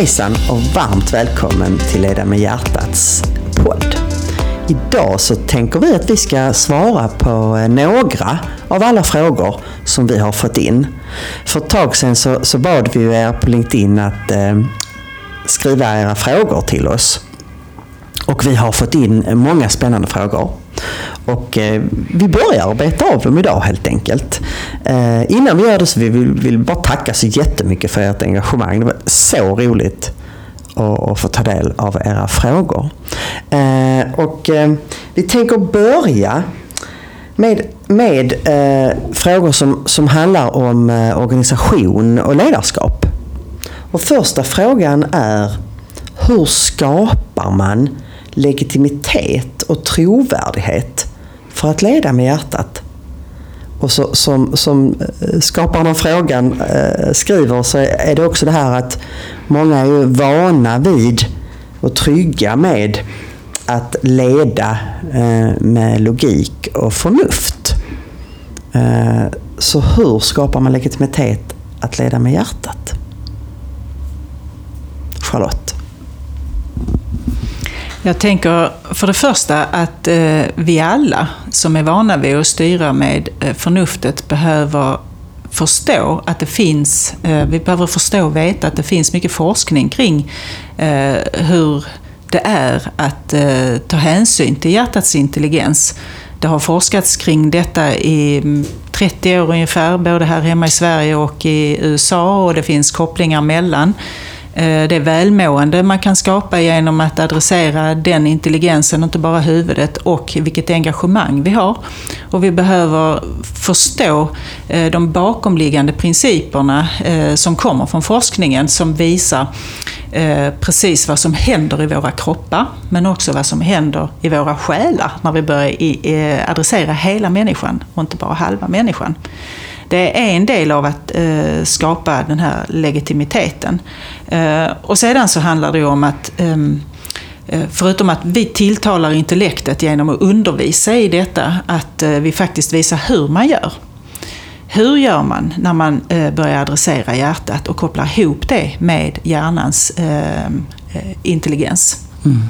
Hejsan och varmt välkommen till Leda med hjärtats podd. Idag så tänker vi att vi ska svara på några av alla frågor som vi har fått in. För ett tag sedan så, så bad vi er på LinkedIn att eh, skriva era frågor till oss. Och vi har fått in många spännande frågor. Och eh, vi börjar beta av dem idag helt enkelt. Eh, innan vi gör det så vill vi vill bara tacka så jättemycket för ert engagemang. Det var så roligt att, att få ta del av era frågor. Eh, och eh, vi tänker börja med, med eh, frågor som, som handlar om eh, organisation och ledarskap. Och första frågan är hur skapar man legitimitet och trovärdighet för att leda med hjärtat? Och så, som, som eh, skaparen av frågan eh, skriver så är det också det här att många är ju vana vid och trygga med att leda eh, med logik och förnuft. Eh, så hur skapar man legitimitet att leda med hjärtat? Charlotte? Jag tänker för det första att eh, vi alla som är vana vid att styra med eh, förnuftet behöver förstå att det finns, eh, vi behöver förstå och veta att det finns mycket forskning kring eh, hur det är att eh, ta hänsyn till hjärtats intelligens. Det har forskats kring detta i mm, 30 år ungefär, både här hemma i Sverige och i USA och det finns kopplingar mellan Eh, Eh, det välmående man kan skapa genom att adressera den intelligensen, inte bara huvudet, och vilket engagemang vi har. Och vi behöver förstå eh, de bakomliggande principerna eh, som kommer från forskningen som visar precis vad som händer i våra kroppar, men också vad som händer i våra själar när vi börjar adressera hela människan och inte bara halva människan. Det är en del av att eh, skapa den här legitimiteten. Eh, och sedan så handlar det om att ehm, eh, Förutom att vi tilltalar intellektet genom att undervisa i detta, att eh, vi faktiskt visar hur man gör. Hur gör man när man eh, börjar adressera hjärtat och kopplar ihop det med hjärnans ehm, eh, intelligens? Mm.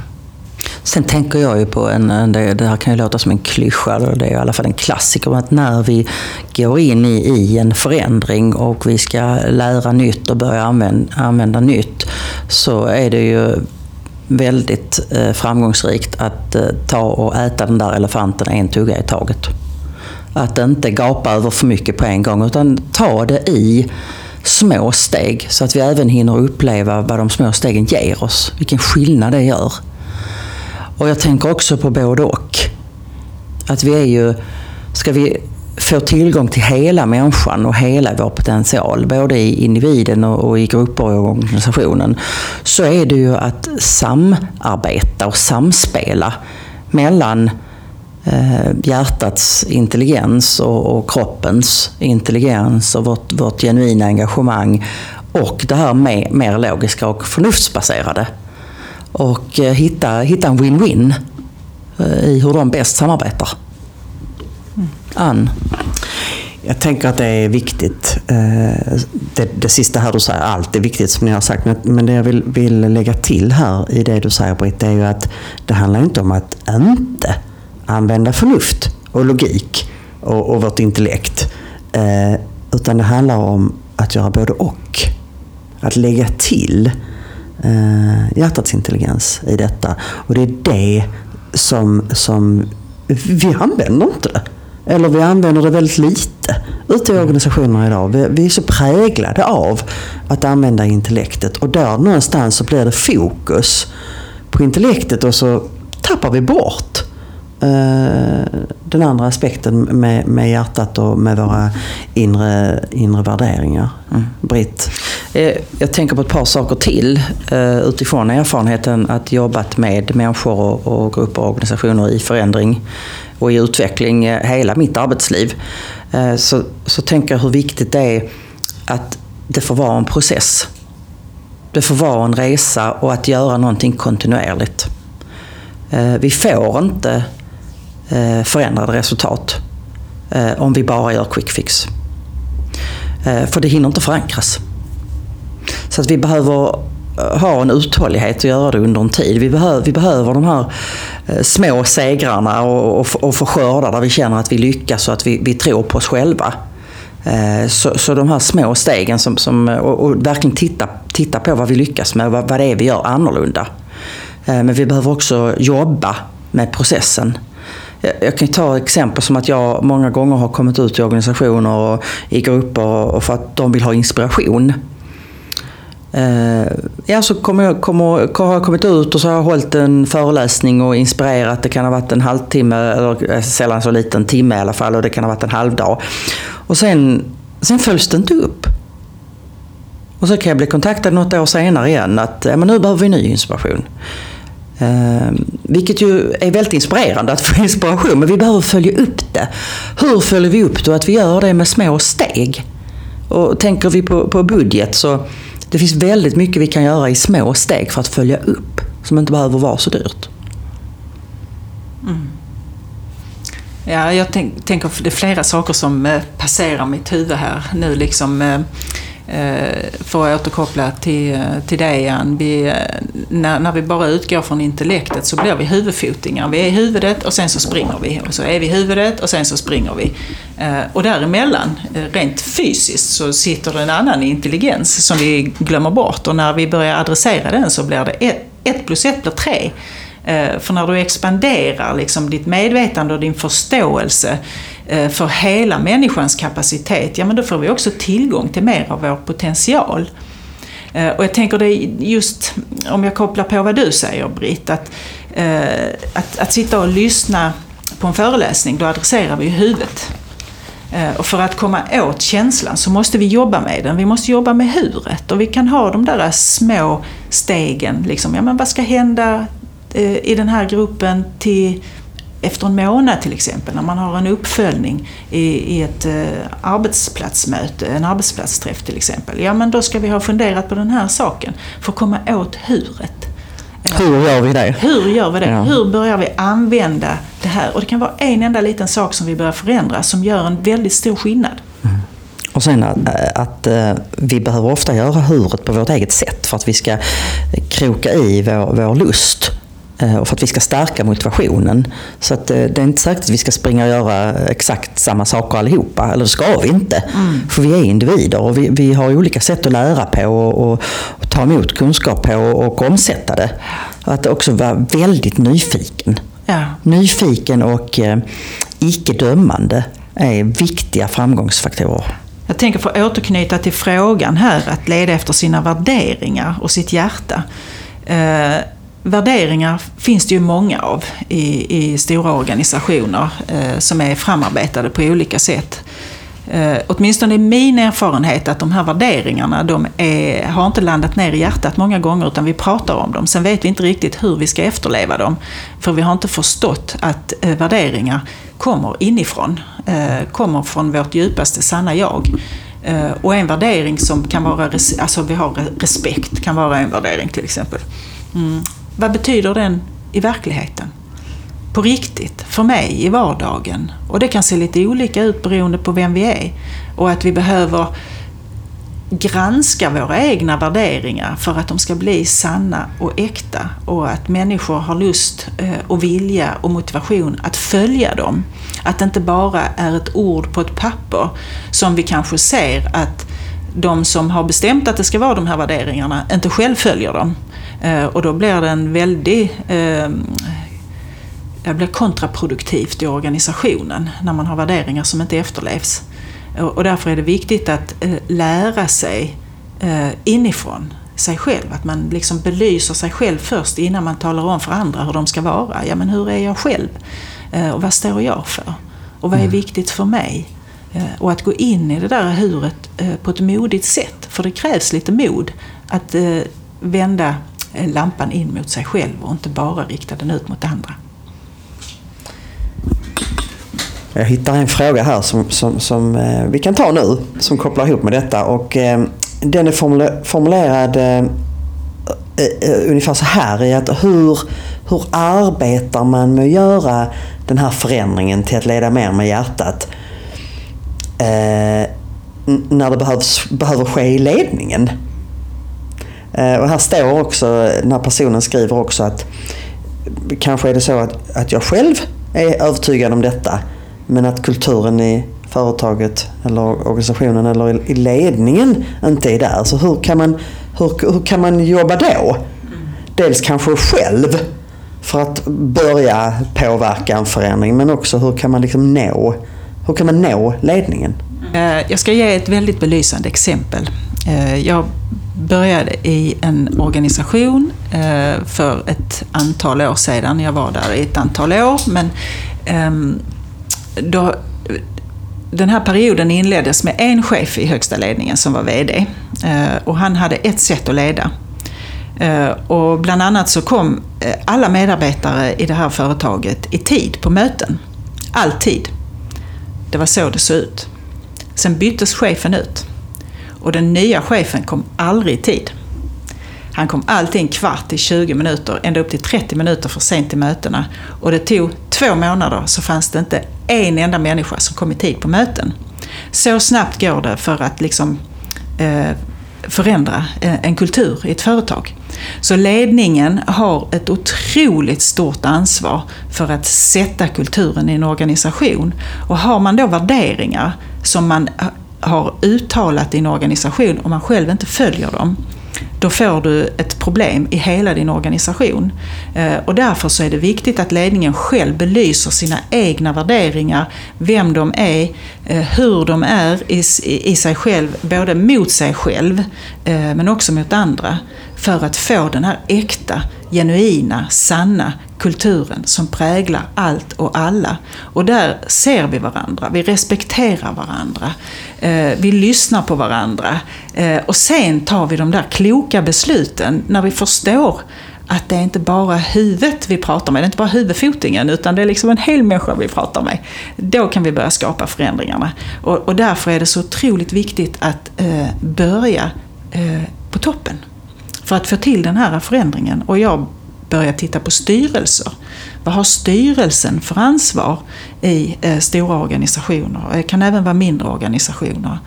Sen tänker jag ju på en, det, det här kan ju låta som en klyscha, det är i alla fall en klassiker, att när vi går in i, i en förändring och vi ska lära nytt och börja använda, använda nytt, så är det ju väldigt eh, framgångsrikt att eh, ta och äta den där elefanten en tugga i taget. Att inte gapa över för mycket på en gång, utan ta det i små steg så att vi även hinner uppleva vad de små stegen ger oss. Vilken skillnad det gör. Och jag tänker också på både och. Att vi är ju, ska vi få tillgång till hela människan och hela vår potential, både i individen och i grupper och organisationen, så är det ju att samarbeta och samspela mellan eh, hjärtats intelligens och, och, kroppens intelligens och vårt, vårt genuina engagemang och det här med, mer logiska och förnuftsbaserade och eh, hitta, hitta en win-win eh, i hur de bäst samarbetar. Ann? Jag tänker att det är viktigt. Eh, det, det sista här du säger, allt är viktigt som ni har sagt. Men det jag vill, vill lägga till här i det du säger Britt, det är ju att det handlar inte om att inte använda förnuft och logik och, och vårt intellekt. Utan det handlar om att göra både och. Att lägga till eh, hjärtats intelligens i detta. Och det är det som, som vi använder inte det. Eller vi använder det väldigt lite ute i organisationerna idag. Vi, vi är så präglade av att använda intellektet och där någonstans så blir det fokus på intellektet och så tappar vi bort den andra aspekten med, med hjärtat och med våra inre, inre värderingar. Mm. Britt? Eh, jag tänker på ett par saker till eh, utifrån erfarenheten att jobbat med människor och, och grupper och organisationer i förändring och i utveckling hela mitt arbetsliv. Så, så tänker jag hur viktigt det är att det får vara en process. Det får vara en resa och att göra någonting kontinuerligt. Vi får inte Eh, Eh, förändrade resultat eh, om vi bara gör quick fix. Eh, för det hinner inte förankras. Så att vi behöver ha en uthållighet och göra det under en tid. Vi behöver, vi behöver de här små segrarna och, och, och få skördar där vi känner att vi lyckas och att vi, vi tror på oss själva. Så, så de här små stegen som, som, och, och verkligen titta, titta på vad vi lyckas med och vad, vad det är vi gör annorlunda. Men vi behöver också jobba med processen. Jag kan ta exempel som att jag många gånger har kommit ut i organisationer och i grupper och för att de vill ha inspiration. Eh, ja, så kommer jag, kommer, har jag kommit ut och så har jag hållit en föreläsning och inspirerat. Det kan ha varit en halvtimme, eller eh, sällan så liten timme i alla fall, och det kan ha varit en halvdag. Och sen, sen följs det inte upp. Och så kan jag bli kontaktad något år senare igen att ja, men nu behöver vi ny inspiration. Eh, vilket ju är väldigt inspirerande att få inspiration, men vi behöver följa upp det. Hur följer vi upp det? Och att vi gör det med små steg. Och tänker vi på, på budget så det finns väldigt mycket vi kan göra i små steg för att följa upp, som inte behöver vara så dyrt. Mm. Ja, jag tänk, tänker det är flera saker som eh, passerar mitt huvud här nu. Liksom, Eh, Eh, för att återkoppla till, eh, till det igen. Vi, eh, när, när vi bara utgår från intellektet så blir vi huvudfotingar. Vi är i huvudet och sen så springer vi. Och så är vi i huvudet och sen så springer vi. Och däremellan, rent fysiskt, så sitter det en annan intelligens som vi glömmer bort. Och när vi börjar adressera den så blir det ett, ett plus ett blir tre. För när du expanderar liksom ditt medvetande och din förståelse Eh, för hela människans kapacitet, ja men då får vi också tillgång till mer av vår potential. Eh, och jag tänker det just, om jag kopplar på vad du säger Britt, att, eh, att, att sitta och lyssna på en föreläsning, då adresserar vi ju huvudet. Och för att komma åt känslan så måste vi jobba med den. Vi måste jobba med huret. Och vi kan ha de där små stegen. Liksom, ja, men vad ska hända i den här gruppen till efter en månad till exempel, när man har en uppföljning i, i ett eh, arbetsplatsmöte, en arbetsplatsträff till exempel. Ja, men då ska vi ha funderat på den här saken för att komma åt huret. Hur gör vi det? Hur gör vi det? Ja. Hur börjar vi använda det här? Och det kan vara en enda liten sak som vi börjar förändra som gör en väldigt stor skillnad. Mm. Och sen att, att, eh, vi behöver ofta göra huret på vårt eget sätt för att vi ska kroka i vår, vår lust. Eh, och för att vi ska stärka motivationen. Så att eh, det är inte säkert att vi ska springa och göra exakt samma saker allihopa. Eller det ska vi inte. Mm. För vi är individer och vi, vi, har olika sätt att lära på och, och, och ta emot kunskap på och, och omsätta det. Att också vara väldigt nyfiken. Ja. Nyfiken och eh, icke dömande är viktiga framgångsfaktorer. Jag tänker för att återknyta till frågan här, att leda efter sina värderingar och sitt hjärta. Eh, Värderingar finns det ju många av i, i stora organisationer eh, som är framarbetade på olika sätt. Eh, åtminstone är min erfarenhet att de här värderingarna de är, har inte landat ner i hjärtat många gånger utan vi pratar om dem. Sen vet vi inte riktigt hur vi ska efterleva dem. För vi har inte förstått att eh, värderingar kommer inifrån. Eh, kommer från vårt djupaste sanna jag. Eh, och en värdering som kan vara, alltså vi har respekt kan vara en värdering till exempel. Mm. Vad betyder den i verkligheten? På riktigt, för mig, i vardagen. Och det kan se lite olika ut beroende på vem vi är. Och att vi behöver granska våra egna värderingar för att de ska bli sanna och äkta och att människor har lust eh, och vilja och motivation att följa dem. Att det inte bara är ett ord på ett papper som vi kanske ser att de som har bestämt att det ska vara de här värderingarna inte själv följer dem. Eh, och då blir det en väldig eh, det blir kontraproduktivt i organisationen när man har värderingar som inte efterlevs. Och därför är det viktigt att eh, lära sig inifrån sig själv. Att man liksom belyser sig själv först innan man talar om för andra hur de ska vara. Ja, men hur är jag själv? Och vad står jag för? Och vad är mm. viktigt för mig? Eh, och att gå in i det där huret eh, på ett modigt sätt. För det krävs lite mod att eh, vända lampan in mot sig själv och inte bara rikta den ut mot andra. Jag hittar en fråga här som, som, som vi kan ta nu, som kopplar ihop med detta. Och, den är formulerad ungefär så här i att hur, hur arbetar man med att göra den här förändringen till att leda mer med hjärtat? Eh, när det behövs, behöver ske i ledningen. Eh, och här står också, när personen skriver också att kanske är det så att, att jag själv är övertygad om detta men att kulturen i företaget eller organisationen eller i ledningen inte är där. Så hur kan man, hur, hur kan man jobba då? Dels kanske själv för att börja påverka en förändring men också hur kan man liksom nå, hur kan man nå ledningen? Eh, jag ska ge ett väldigt belysande exempel. Eh, jag började i en organisation eh, för ett antal år sedan. Jag var där i ett antal år, men ehm, då, den här perioden inleddes med en chef i högsta ledningen som var VD. Och han hade ett sätt att leda. Och bland annat så kom alla medarbetare i det här företaget i tid på möten. Alltid. Det var så det såg ut. Sen byttes chefen ut. Och den nya chefen kom aldrig i tid. Han kom alltid en kvart till 20 minuter, ända upp till 30 minuter för sent till mötena. Och det tog två månader så fanns det inte en enda människa som kom i tid på möten. Så snabbt går det för att liksom, eh, förändra en kultur i ett företag. Så ledningen har ett otroligt stort ansvar för att sätta kulturen i en organisation. Och har man då värderingar som man har uttalat i en organisation och man själv inte följer dem, då får du ett problem i hela din organisation. Eh, och därför så är det viktigt att ledningen själv belyser sina egna värderingar, vem de är, eh, hur de är i sig själv, både mot sig själv eh, men också mot andra. För att få den här äkta, genuina, sanna kulturen som präglar allt och alla. Och där ser vi varandra, vi respekterar varandra, eh, vi lyssnar på varandra. Eh, och sen tar vi de där kloka besluten när vi förstår att det är inte bara huvudet vi pratar med, det är inte bara huvudfotingen, utan det är liksom en hel människa vi pratar med. Då kan vi börja skapa förändringarna. Och, och därför är det så otroligt viktigt att eh, börja eh, på toppen. För att få till den här förändringen. Och jag börjar titta på styrelser. Vad har styrelsen för ansvar i eh, stora organisationer? Det kan även vara mindre organisationer.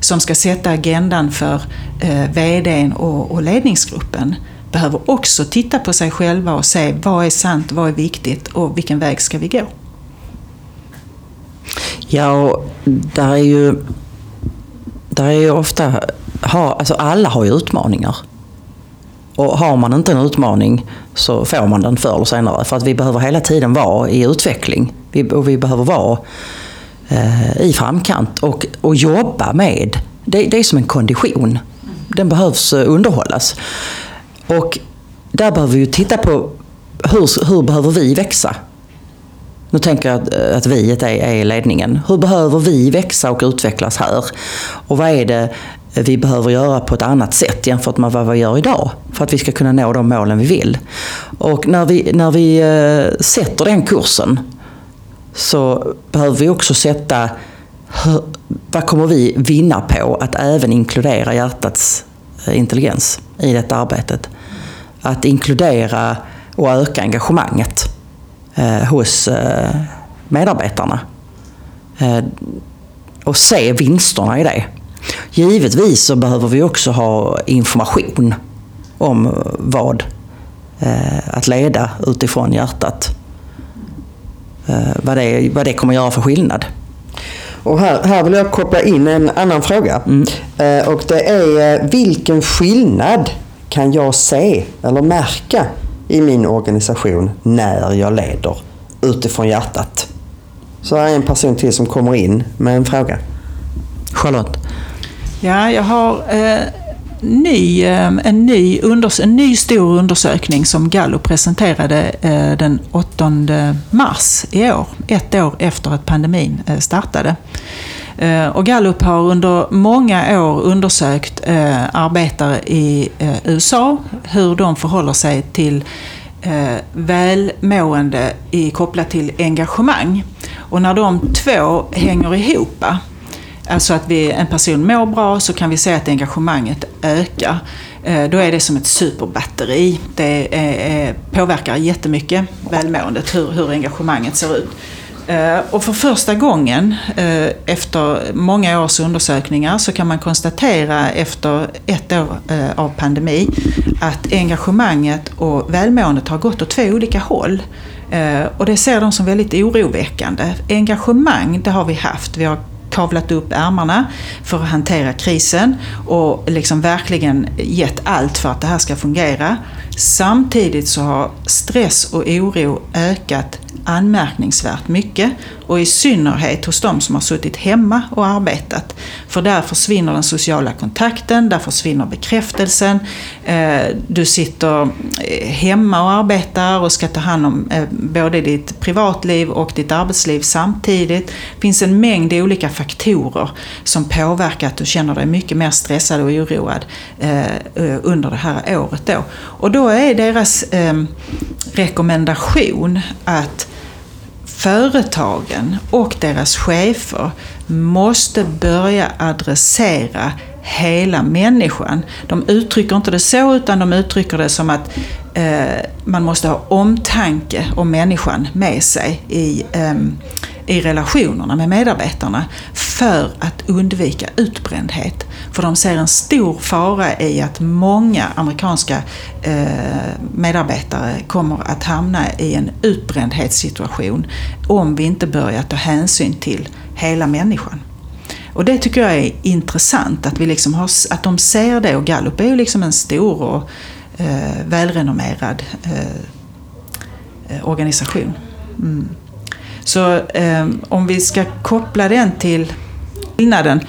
Som ska sätta agendan för eh, VDn och, och ledningsgruppen. Behöver också titta på sig själva och se vad är sant, vad är viktigt och vilken väg ska vi gå? Ja, och där är ju, där är ju ofta, ha, alltså alla har ju utmaningar. Och har man inte en utmaning så får man den förr eller senare. För att vi behöver hela tiden vara i utveckling. Vi, och vi behöver vara eh, i framkant och, och jobba med. Det, det är som en kondition. Den behövs eh, underhållas. Och där behöver vi titta på hur, hur behöver vi växa? Nu tänker jag att, eh, att vi är, är ledningen. Hur behöver vi växa och utvecklas här? Och vad är det vi behöver göra på ett annat sätt jämfört med vad vi gör idag för att vi ska kunna nå de målen vi vill. Och när vi, när vi eh, sätter den kursen så behöver vi också sätta vad kommer vi vinna på att även inkludera hjärtats eh, intelligens i detta arbetet. Att inkludera och öka engagemanget eh, hos eh, medarbetarna. Och se vinsterna i det. Givetvis så behöver vi också ha information om vad eh, att leda utifrån hjärtat. Eh, vad, det, vad det kommer göra för skillnad. Och här, här vill jag koppla in en annan fråga. Mm. Eh, och det är vilken skillnad kan jag se eller märka i min organisation när jag leder utifrån hjärtat? Så här är en person till som kommer in med en fråga. Charlotte? Ja, jag har eh, ny, eh, en, ny unders en ny stor undersökning som Gallup presenterade eh, den 8 mars i år. Ett år efter att pandemin eh, startade. Eh, och Gallup har under många år undersökt eh, arbetare i eh, USA, hur de förhåller sig till välmående i, kopplat till engagemang. Och när de två hänger ihop Alltså att vi, en person mår bra så kan vi se att engagemanget ökar. Eh, då är det som ett superbatteri. Det är, påverkar jättemycket välmåendet, hur, hur engagemanget ser ut. Och för första gången efter många års undersökningar så kan man konstatera efter ett år av pandemi att engagemanget och välmåendet har gått åt två olika håll. Och det ser de som väldigt oroväckande. Engagemang, det har vi haft. Vi har kavlat upp ärmarna för att hantera krisen och liksom verkligen gett allt för att det här ska fungera. Samtidigt så har stress och oro ökat anmärkningsvärt mycket och i synnerhet hos de som har suttit hemma och arbetat. För där försvinner den sociala kontakten, där försvinner bekräftelsen. Eh, du sitter eh, hemma och arbetar och ska ta hand om eh, både ditt privatliv och ditt arbetsliv samtidigt. Det finns en mängd olika faktorer som påverkar att du känner dig mycket mer stressad och oroad under det här året. Då. Och då är deras rekommendation att företagen och deras chefer måste börja adressera hela människan. De uttrycker inte det så, utan de uttrycker det som att eh, man måste ha omtanke om människan med sig i, eh, i relationerna med medarbetarna för att undvika utbrändhet. För de ser en stor fara i att många amerikanska eh, medarbetare kommer att hamna i en utbrändhetssituation om vi inte börjar ta hänsyn till hela människan. Och det tycker jag är intressant att, vi liksom har, att de ser det och Gallup är ju liksom en stor och eh, välrenommerad eh, eh organisation. Mm. Så eh, om vi ska koppla den till skillnaden.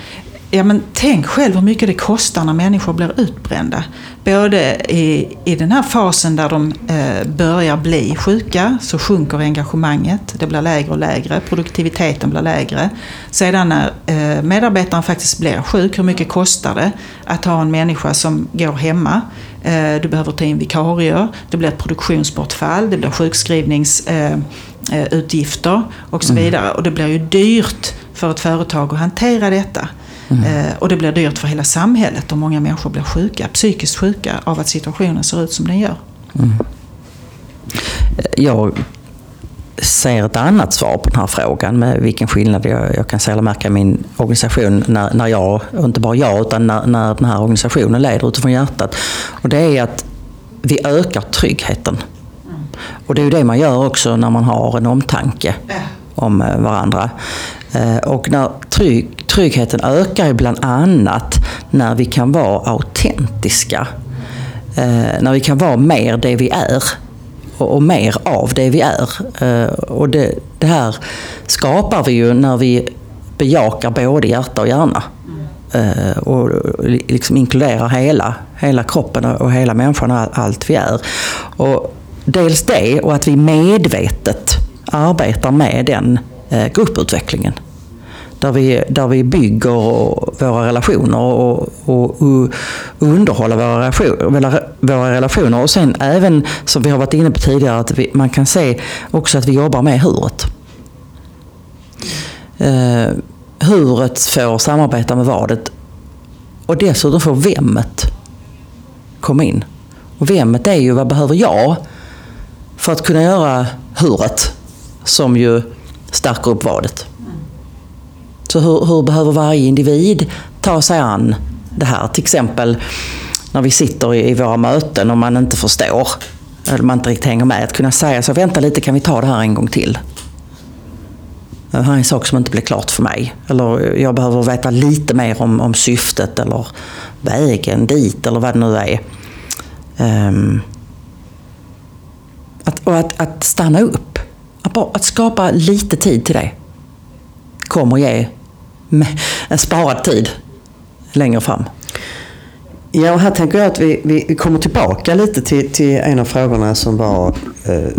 Ja, men tänk själv hur mycket det kostar när människor blir utbrända. Både i, i den här fasen där de eh, börjar bli sjuka så sjunker engagemanget. Det blir lägre och lägre. Produktiviteten blir lägre. Sedan när eh, medarbetaren faktiskt blir sjuk, hur mycket kostar det att ha en människa som går hemma? Eh, du behöver ta in vikarier. Det blir ett produktionsbortfall. Det blir sjukskrivningsutgifter eh, och så mm. vidare. Och det blir ju dyrt för ett företag att hantera detta. Mm. Eh, och det blir dyrt för hela samhället och många människor blir sjuka, psykiskt sjuka av att situationen ser ut som den gör. Mm. Jag ser ett annat svar på den här frågan med vilken skillnad jag, jag kan se eller märka i min organisation när, när jag, och inte bara jag, utan när, när den här organisationen leder utifrån hjärtat. Och det är att vi ökar tryggheten. Mm. Och det är ju det man gör också när man har en omtanke om eh, varandra. Eh, och när trygg, tryggheten ökar ju bland annat när vi kan vara autentiska. Eh, när vi kan vara mer det vi är och, mer av det vi är. Eh, och det, det här skapar vi ju när vi bejakar både hjärta och hjärna. Och liksom inkluderar hela, hela kroppen och hela människan, allt vi är. Och dels det och att vi medvetet arbetar med den Eh, grupputvecklingen. Där vi, där vi bygger våra relationer och, och, och underhåller våra, våra relationer. Och sen även, som vi har varit inne på tidigare, att vi, man kan se också att vi jobbar med huret. Eh, huret får samarbeta med vadet och dessutom får vemmet komma in. Och vemmet är ju, vad behöver jag för att kunna göra huret? som ju stärker upp vadet. Så hur, hur, behöver varje individ ta sig an det här? Till exempel när vi sitter i, i våra möten och man inte förstår, eller man inte riktigt hänger med, att kunna säga så vänta lite kan vi ta det här en gång till. Det här är en sak som inte blir klart för mig. Eller jag behöver veta lite mer om, om syftet eller vägen dit eller vad det nu är. Um, att, och att, att stanna upp att, skapa lite tid till det kommer ge en sparad tid längre fram. Ja, och här tänker jag att vi, vi kommer tillbaka lite till, till en av frågorna som var eh,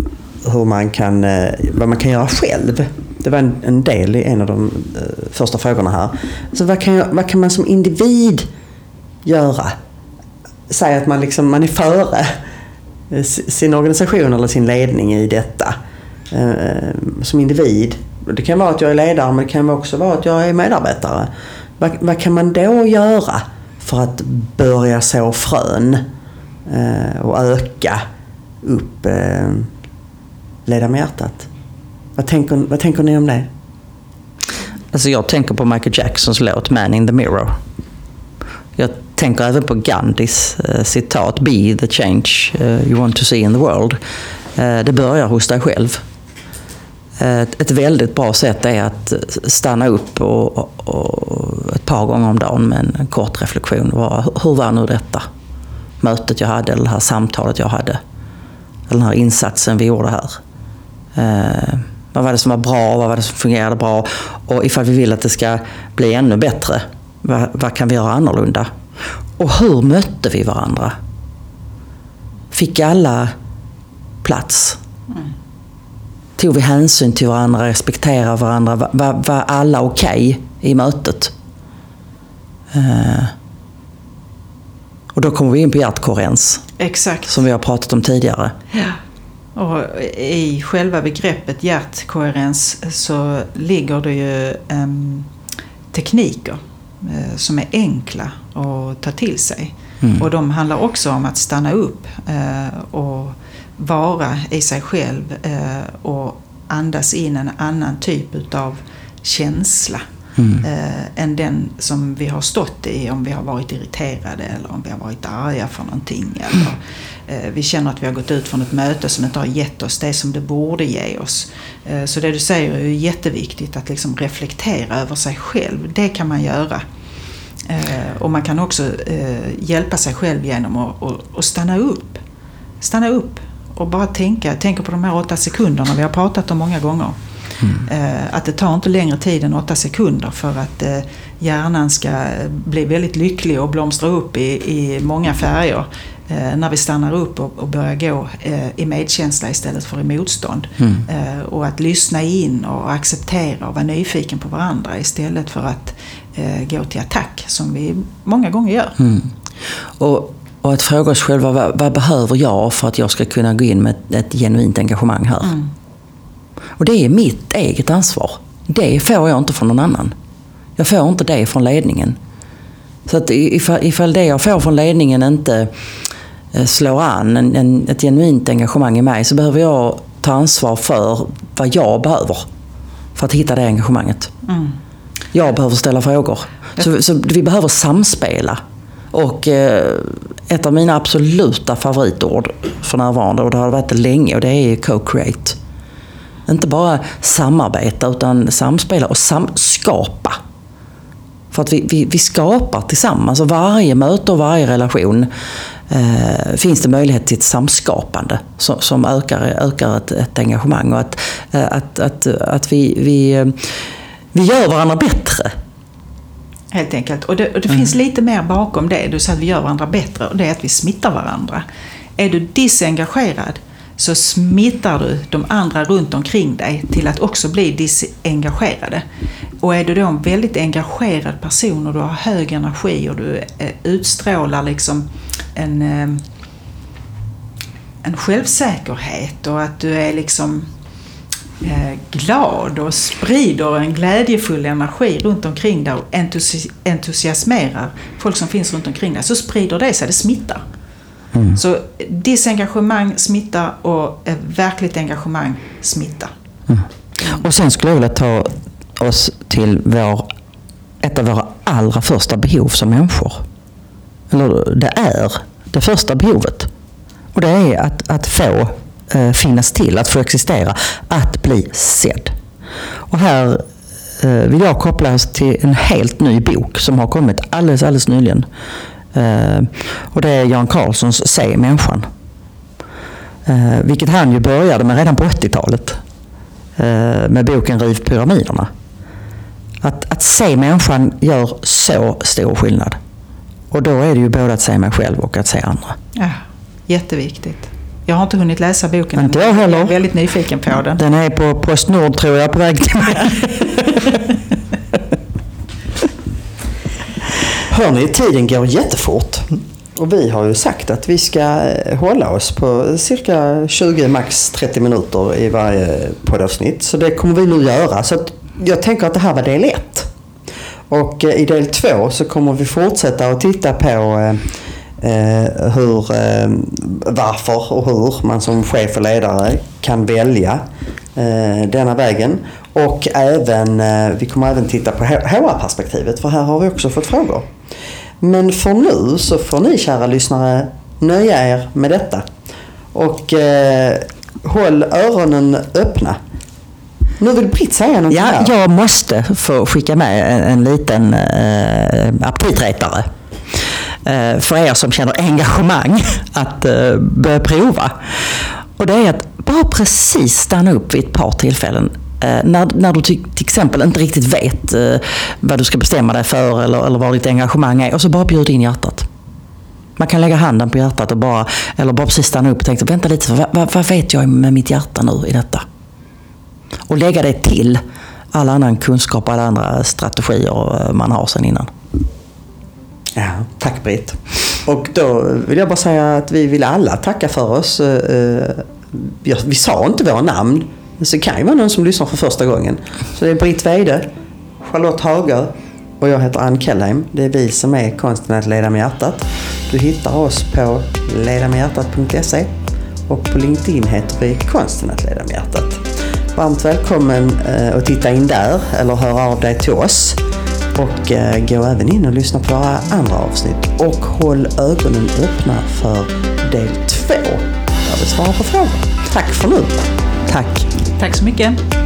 hur man kan, eh, vad man kan göra själv. Det var en, en del i en av de eh, första frågorna här. Så vad kan, jag, vad kan man som individ göra? Säg att man, liksom, man är före sin organisation eller sin ledning i detta. Eh, som individ. Det kan vara att jag är ledare men det kan också vara att jag är medarbetare. Vad, vad kan man då göra för att börja så frön eh, och öka upp eh, Leda med hjärtat? Vad tänker, vad tänker ni om det? Alltså jag tänker på Michael Jacksons låt Man in the Mirror. Jag tänker även på Gandhis eh, citat Be the change eh, you want to see in the world. Eh, det börjar hos dig själv. Ett, ett väldigt bra sätt är att stanna upp och, och, och ett par gånger om dagen med en, kort reflektion. Var, hur var nu detta mötet jag hade eller det här samtalet jag hade? Eller den här insatsen vi gjorde här. Eh, vad var det som var bra? Vad var det som fungerade bra? Och ifall vi vill att det ska bli ännu bättre, vad, vad kan vi göra annorlunda? Och hur mötte vi varandra? Fick alla plats? Mm. Tog vi hänsyn till varandra, respekterade varandra? Var, var, alla okej okay i mötet? Uh, och då kommer vi in på hjärtkoherens. Exakt. Som vi har pratat om tidigare. Ja. Och I själva begreppet hjärtkoherens så ligger det ju um, tekniker uh, som är enkla att ta till sig. Mm. Och de handlar också om att stanna upp uh, och vara i sig själv uh, och andas in en annan typ utav känsla. Mm. Eh, än den som vi har stått i om vi har varit irriterade eller om vi har varit arga för någonting. Eller, eh, vi känner att vi har gått ut från ett möte som inte har gett oss det som det borde ge oss. Eh, så det du säger är jätteviktigt, att liksom reflektera över sig själv. Det kan man göra. Eh, och man kan också eh, hjälpa sig själv genom att stanna upp. Stanna upp och bara tänka, tänka på de här åtta sekunderna vi har pratat om många gånger. Mm. Att det tar inte längre tid än åtta sekunder för att eh, hjärnan ska bli väldigt lycklig och blomstra upp i, i många färger. Eh, när vi stannar upp och, och börjar gå i medkänsla istället för i motstånd. Mm. Och att lyssna in och acceptera och vara nyfiken på varandra istället för att gå till attack som vi många gånger gör. Mm. Och och att fråga oss själva, vad, vad, behöver jag för att jag ska kunna gå in med ett, ett genuint engagemang här? Mm. Och det är mitt eget ansvar. Det får jag inte från någon annan. Jag får inte det från ledningen. Så att ifall, ifall det jag får från ledningen inte eh, slår an en, en, ett genuint engagemang i mig så behöver jag ta ansvar för vad jag behöver för att hitta det engagemanget. Mm. Jag behöver ställa frågor. Så, så vi behöver samspela. Och eh, ett av mina absoluta favoritord för närvarande, och det har varit det länge, och det är co-create. Inte bara samarbeta utan samspela och samskapa. För att vi, vi, vi skapar tillsammans och varje möte och varje relation eh, finns det möjlighet till ett samskapande som, som ökar, ökar ett, ett engagemang och att, eh, att, att, att vi, vi, eh, vi gör varandra bättre. Helt enkelt. Och det, och det mm. finns lite mer bakom det. Du säger att vi gör varandra bättre och det är att vi smittar varandra. Är du disengagerad så smittar du de andra runt omkring dig till att också bli disengagerade. Och är du då en väldigt engagerad person och du har hög energi och du eh, utstrålar liksom en, eh, en självsäkerhet och att du är liksom glad och sprider en glädjefull energi runt omkring dig och entusiasmerar folk som finns runt omkring dig, så sprider det sig, det smittar. Mm. Så disengagemang smittar och verkligt engagemang smittar. Mm. Och sen skulle jag vilja ta oss till vår, ett av våra allra första behov som människor. Eller det är det första behovet. Och det är att, att få eh, Eh, finnas till, att få existera, att bli sedd. Och här eh, vill jag koppla oss till en helt ny bok som har kommit alldeles, alldeles nyligen. Eh, och det är Jan Carlssons Se människan. Eh, vilket han ju började med redan på 80-talet. Eh, med boken Riv pyramiderna. Att, att se människan gör så stor skillnad. Och då är det ju både att se mig själv och att se andra. Ja, jätteviktigt. Jag har inte hunnit läsa boken Inte jag heller. Jag är väldigt nyfiken på den. Den är på Postnord tror jag på väg till mig. Hörni, tiden går jättefort. Och vi har ju sagt att vi ska hålla oss på cirka 20, max 30 minuter i varje poddavsnitt. Så det kommer vi nu göra. Så jag tänker att det här var del 1. Och eh, i del 2 så kommer vi fortsätta att titta på eh, hur, eh, varför och hur man som chef och ledare kan välja eh, denna vägen. Och även, eh, vi kommer även titta på HR-perspektivet för här har vi också fått frågor. Men för nu så får ni kära lyssnare nöja er med detta. Och eh, håll öronen öppna. Nu vill Britt säga något Ja, här. jag måste få skicka med en, en liten eh, aptitretare. Eh, för er som känner engagemang att eh, börja prova. Och det är att bara precis stanna upp vid ett par tillfällen. Eh, när, när du till, till exempel inte riktigt vet eh, vad du ska bestämma dig för eller, eller vad ditt engagemang är. Och så bara bjud in hjärtat. Man kan lägga handen på hjärtat och bara, eller bara precis stanna upp och tänka, vänta lite, vad, vad, vad vet jag med mitt hjärta nu i detta? Och lägga det till all annan kunskap och alla andra strategier eh, man har sedan innan. Ja, tack Britt. Och då vill jag bara säga att vi vill alla tacka för oss. Eh, eh, vi sa inte våra namn. Så det kan ju vara någon som lyssnar för första gången. Så det är Britt Weide, Charlotte Hager och jag heter Ann Kellheim. Det är vi som är konsten att leda med hjärtat. Du hittar oss på ledamedhjärtat.se och på LinkedIn heter vi konsten att leda med hjärtat. Varmt välkommen eh, att titta in där eller höra av dig till oss. Och eh, gå även in och lyssna på våra andra avsnitt. Och håll ögonen öppna för del två. Där vi svarar på frågor. Tack för nu. Tack. Tack så mycket.